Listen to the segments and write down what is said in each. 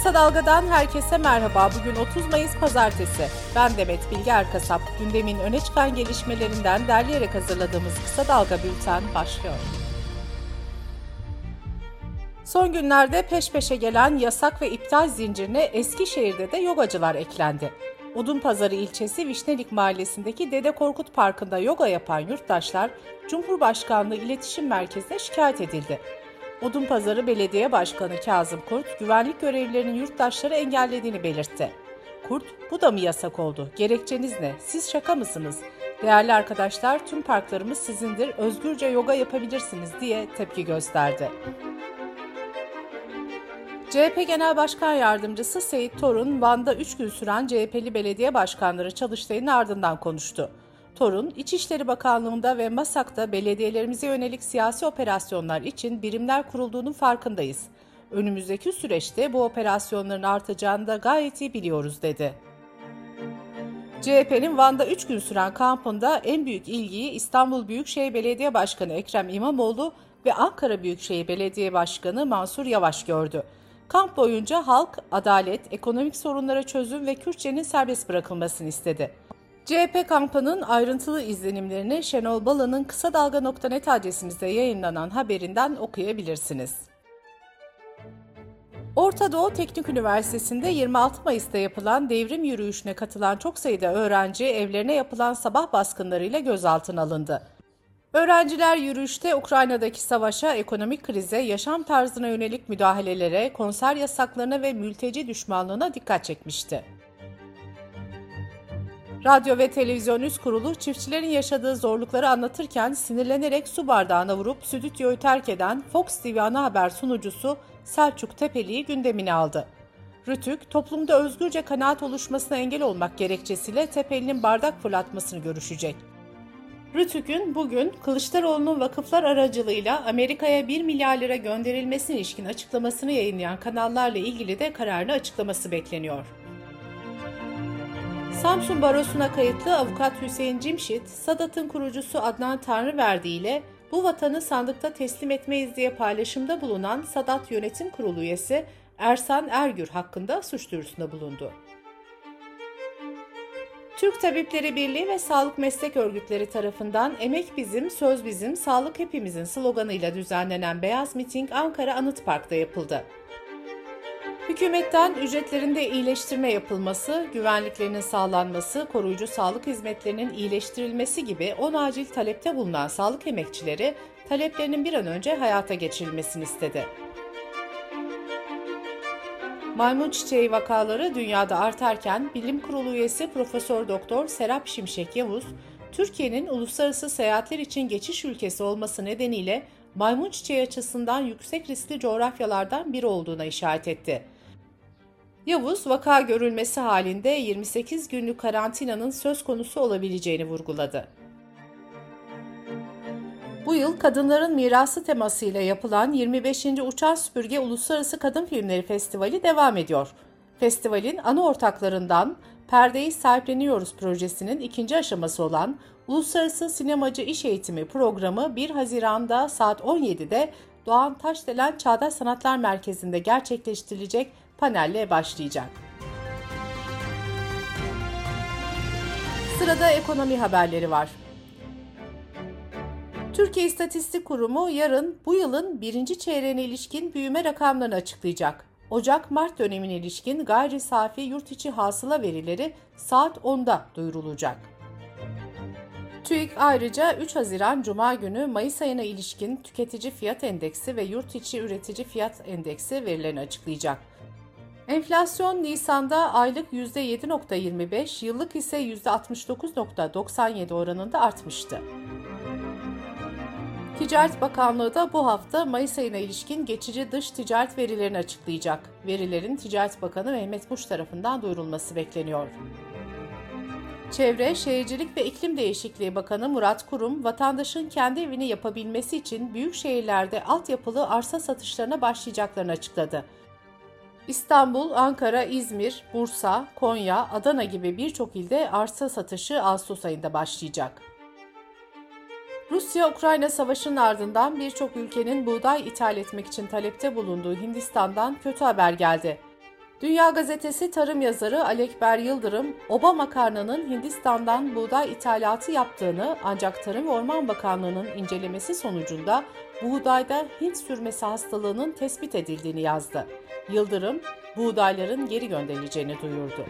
Kısa Dalga'dan herkese merhaba. Bugün 30 Mayıs Pazartesi. Ben Demet Bilge Erkasap. Gündemin öne çıkan gelişmelerinden derleyerek hazırladığımız Kısa Dalga Bülten başlıyor. Son günlerde peş peşe gelen yasak ve iptal zincirine Eskişehir'de de yogacılar eklendi. Odunpazarı ilçesi Vişnelik Mahallesi'ndeki Dede Korkut Parkı'nda yoga yapan yurttaşlar Cumhurbaşkanlığı İletişim Merkezi'ne şikayet edildi. Odunpazarı Belediye Başkanı Kazım Kurt, güvenlik görevlilerinin yurttaşları engellediğini belirtti. Kurt, bu da mı yasak oldu? Gerekçeniz ne? Siz şaka mısınız? Değerli arkadaşlar, tüm parklarımız sizindir, özgürce yoga yapabilirsiniz diye tepki gösterdi. CHP Genel Başkan Yardımcısı Seyit Torun, Van'da 3 gün süren CHP'li belediye başkanları çalıştayının ardından konuştu. Torun, İçişleri Bakanlığı'nda ve MASAK'ta belediyelerimize yönelik siyasi operasyonlar için birimler kurulduğunun farkındayız. Önümüzdeki süreçte bu operasyonların artacağını da gayet iyi biliyoruz dedi. CHP'nin Van'da 3 gün süren kampında en büyük ilgiyi İstanbul Büyükşehir Belediye Başkanı Ekrem İmamoğlu ve Ankara Büyükşehir Belediye Başkanı Mansur Yavaş gördü. Kamp boyunca halk, adalet, ekonomik sorunlara çözüm ve Kürtçenin serbest bırakılmasını istedi. CHP kampının ayrıntılı izlenimlerini Şenol Balan'ın kısa dalga.net adresimizde yayınlanan haberinden okuyabilirsiniz. Orta Doğu Teknik Üniversitesi'nde 26 Mayıs'ta yapılan devrim yürüyüşüne katılan çok sayıda öğrenci evlerine yapılan sabah baskınlarıyla gözaltına alındı. Öğrenciler yürüyüşte Ukrayna'daki savaşa, ekonomik krize, yaşam tarzına yönelik müdahalelere, konser yasaklarına ve mülteci düşmanlığına dikkat çekmişti. Radyo ve Televizyon Üst Kurulu çiftçilerin yaşadığı zorlukları anlatırken sinirlenerek su bardağına vurup stüdyoyu terk eden Fox TV ana haber sunucusu Selçuk Tepeli'yi gündemine aldı. Rütük, toplumda özgürce kanaat oluşmasına engel olmak gerekçesiyle Tepeli'nin bardak fırlatmasını görüşecek. Rütük'ün bugün Kılıçdaroğlu'nun vakıflar aracılığıyla Amerika'ya 1 milyar lira gönderilmesine ilişkin açıklamasını yayınlayan kanallarla ilgili de kararını açıklaması bekleniyor. Samsun Barosu'na kayıtlı avukat Hüseyin Cimşit, Sadat'ın kurucusu Adnan Tanrıverdi ile bu vatanı sandıkta teslim etmeyiz diye paylaşımda bulunan Sadat Yönetim Kurulu üyesi Ersan Ergür hakkında suç duyurusunda bulundu. Türk Tabipleri Birliği ve Sağlık Meslek Örgütleri tarafından Emek Bizim, Söz Bizim, Sağlık Hepimizin sloganıyla düzenlenen Beyaz Miting Ankara Anıt Park'ta yapıldı. Hükümetten ücretlerinde iyileştirme yapılması, güvenliklerinin sağlanması, koruyucu sağlık hizmetlerinin iyileştirilmesi gibi 10 acil talepte bulunan sağlık emekçileri taleplerinin bir an önce hayata geçirilmesini istedi. Maymun çiçeği vakaları dünyada artarken Bilim Kurulu üyesi Profesör Doktor Serap Şimşek Yavuz, Türkiye'nin uluslararası seyahatler için geçiş ülkesi olması nedeniyle maymun çiçeği açısından yüksek riskli coğrafyalardan biri olduğuna işaret etti. Yavuz, vaka görülmesi halinde 28 günlük karantinanın söz konusu olabileceğini vurguladı. Bu yıl kadınların mirası temasıyla yapılan 25. Uçan Süpürge Uluslararası Kadın Filmleri Festivali devam ediyor. Festivalin ana ortaklarından Perdeyi Sahipleniyoruz projesinin ikinci aşaması olan Uluslararası Sinemacı İş Eğitimi programı 1 Haziran'da saat 17'de Doğan Taşdelen Çağdaş Sanatlar Merkezi'nde gerçekleştirilecek panelle başlayacak. Sırada ekonomi haberleri var. Türkiye İstatistik Kurumu yarın bu yılın birinci çeyreğine ilişkin büyüme rakamlarını açıklayacak. Ocak-Mart dönemine ilişkin gayri safi yurt içi hasıla verileri saat 10'da duyurulacak. TÜİK ayrıca 3 Haziran Cuma günü Mayıs ayına ilişkin tüketici fiyat endeksi ve yurt içi üretici fiyat endeksi verilerini açıklayacak. Enflasyon Nisan'da aylık %7.25, yıllık ise %69.97 oranında artmıştı. Ticaret Bakanlığı da bu hafta Mayıs ayına ilişkin geçici dış ticaret verilerini açıklayacak. Verilerin Ticaret Bakanı Mehmet Muş tarafından duyurulması bekleniyor. Çevre, Şehircilik ve İklim Değişikliği Bakanı Murat Kurum, vatandaşın kendi evini yapabilmesi için büyük şehirlerde altyapılı arsa satışlarına başlayacaklarını açıkladı. İstanbul, Ankara, İzmir, Bursa, Konya, Adana gibi birçok ilde arsa satışı Ağustos ayında başlayacak. Rusya-Ukrayna savaşının ardından birçok ülkenin buğday ithal etmek için talepte bulunduğu Hindistan'dan kötü haber geldi. Dünya Gazetesi tarım yazarı Alekber Yıldırım, oba makarnanın Hindistan'dan buğday ithalatı yaptığını ancak Tarım ve Orman Bakanlığı'nın incelemesi sonucunda buğdayda Hint sürmesi hastalığının tespit edildiğini yazdı. Yıldırım, buğdayların geri gönderileceğini duyurdu.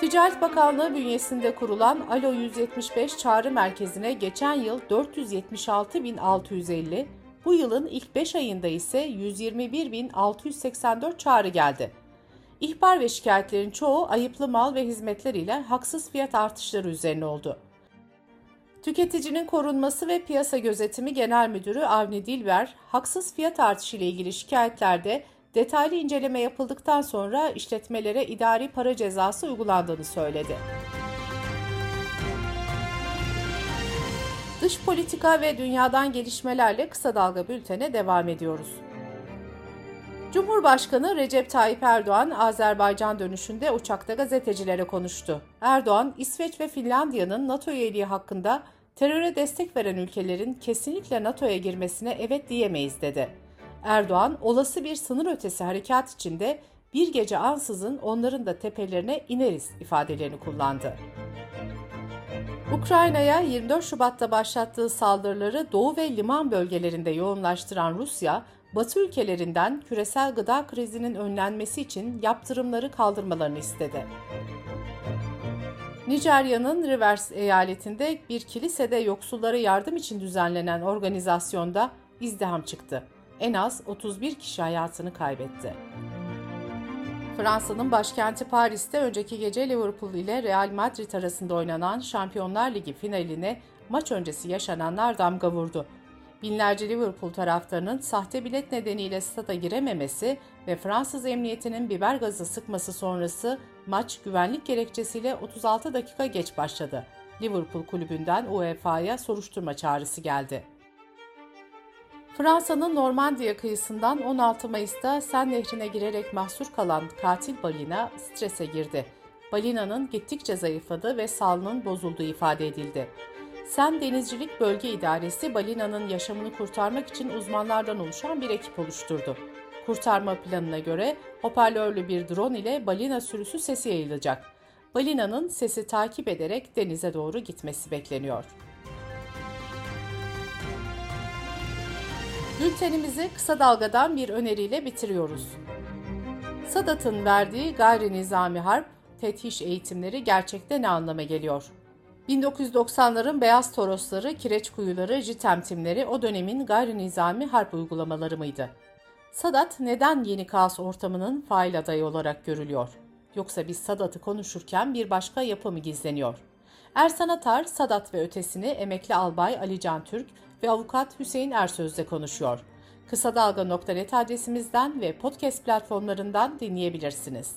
Ticaret Bakanlığı bünyesinde kurulan Alo 175 çağrı merkezine geçen yıl 476.650, bu yılın ilk 5 ayında ise 121.684 çağrı geldi. İhbar ve şikayetlerin çoğu ayıplı mal ve hizmetler ile haksız fiyat artışları üzerine oldu. Tüketicinin Korunması ve Piyasa Gözetimi Genel Müdürü Avni Dilber, haksız fiyat artışı ile ilgili şikayetlerde detaylı inceleme yapıldıktan sonra işletmelere idari para cezası uygulandığını söyledi. Dış politika ve dünyadan gelişmelerle kısa dalga bültene devam ediyoruz. Cumhurbaşkanı Recep Tayyip Erdoğan Azerbaycan dönüşünde uçakta gazetecilere konuştu. Erdoğan, İsveç ve Finlandiya'nın NATO üyeliği hakkında teröre destek veren ülkelerin kesinlikle NATO'ya girmesine evet diyemeyiz dedi. Erdoğan, olası bir sınır ötesi harekat içinde bir gece ansızın onların da tepelerine ineriz ifadelerini kullandı. Ukrayna'ya 24 Şubat'ta başlattığı saldırıları Doğu ve liman bölgelerinde yoğunlaştıran Rusya, Batı ülkelerinden küresel gıda krizinin önlenmesi için yaptırımları kaldırmalarını istedi. Nijerya'nın Rivers eyaletinde bir kilisede yoksullara yardım için düzenlenen organizasyonda izdiham çıktı. En az 31 kişi hayatını kaybetti. Fransa'nın başkenti Paris'te önceki gece Liverpool ile Real Madrid arasında oynanan Şampiyonlar Ligi finaline maç öncesi yaşananlar damga vurdu. Binlerce Liverpool taraftarının sahte bilet nedeniyle stada girememesi ve Fransız emniyetinin biber gazı sıkması sonrası maç güvenlik gerekçesiyle 36 dakika geç başladı. Liverpool kulübünden UEFA'ya soruşturma çağrısı geldi. Fransa'nın Normandiya kıyısından 16 Mayıs'ta Sen Nehri'ne girerek mahsur kalan katil balina strese girdi. Balinanın gittikçe zayıfladığı ve sağlığının bozulduğu ifade edildi. Sen Denizcilik Bölge İdaresi balinanın yaşamını kurtarmak için uzmanlardan oluşan bir ekip oluşturdu. Kurtarma planına göre hoparlörlü bir drone ile balina sürüsü sesi yayılacak. Balinanın sesi takip ederek denize doğru gitmesi bekleniyor. Bültenimizi kısa dalgadan bir öneriyle bitiriyoruz. Sadat'ın verdiği gayri nizami harp, fethiş eğitimleri gerçekte ne anlama geliyor? 1990'ların beyaz torosları, kireç kuyuları, jitem timleri o dönemin gayri nizami harp uygulamaları mıydı? Sadat neden yeni kaos ortamının fail adayı olarak görülüyor? Yoksa biz Sadat'ı konuşurken bir başka yapı mı gizleniyor? Ersan Atar, Sadat ve ötesini emekli albay Ali Can Türk ve avukat Hüseyin Ersöz'le konuşuyor. Kısa Dalga.net adresimizden ve podcast platformlarından dinleyebilirsiniz.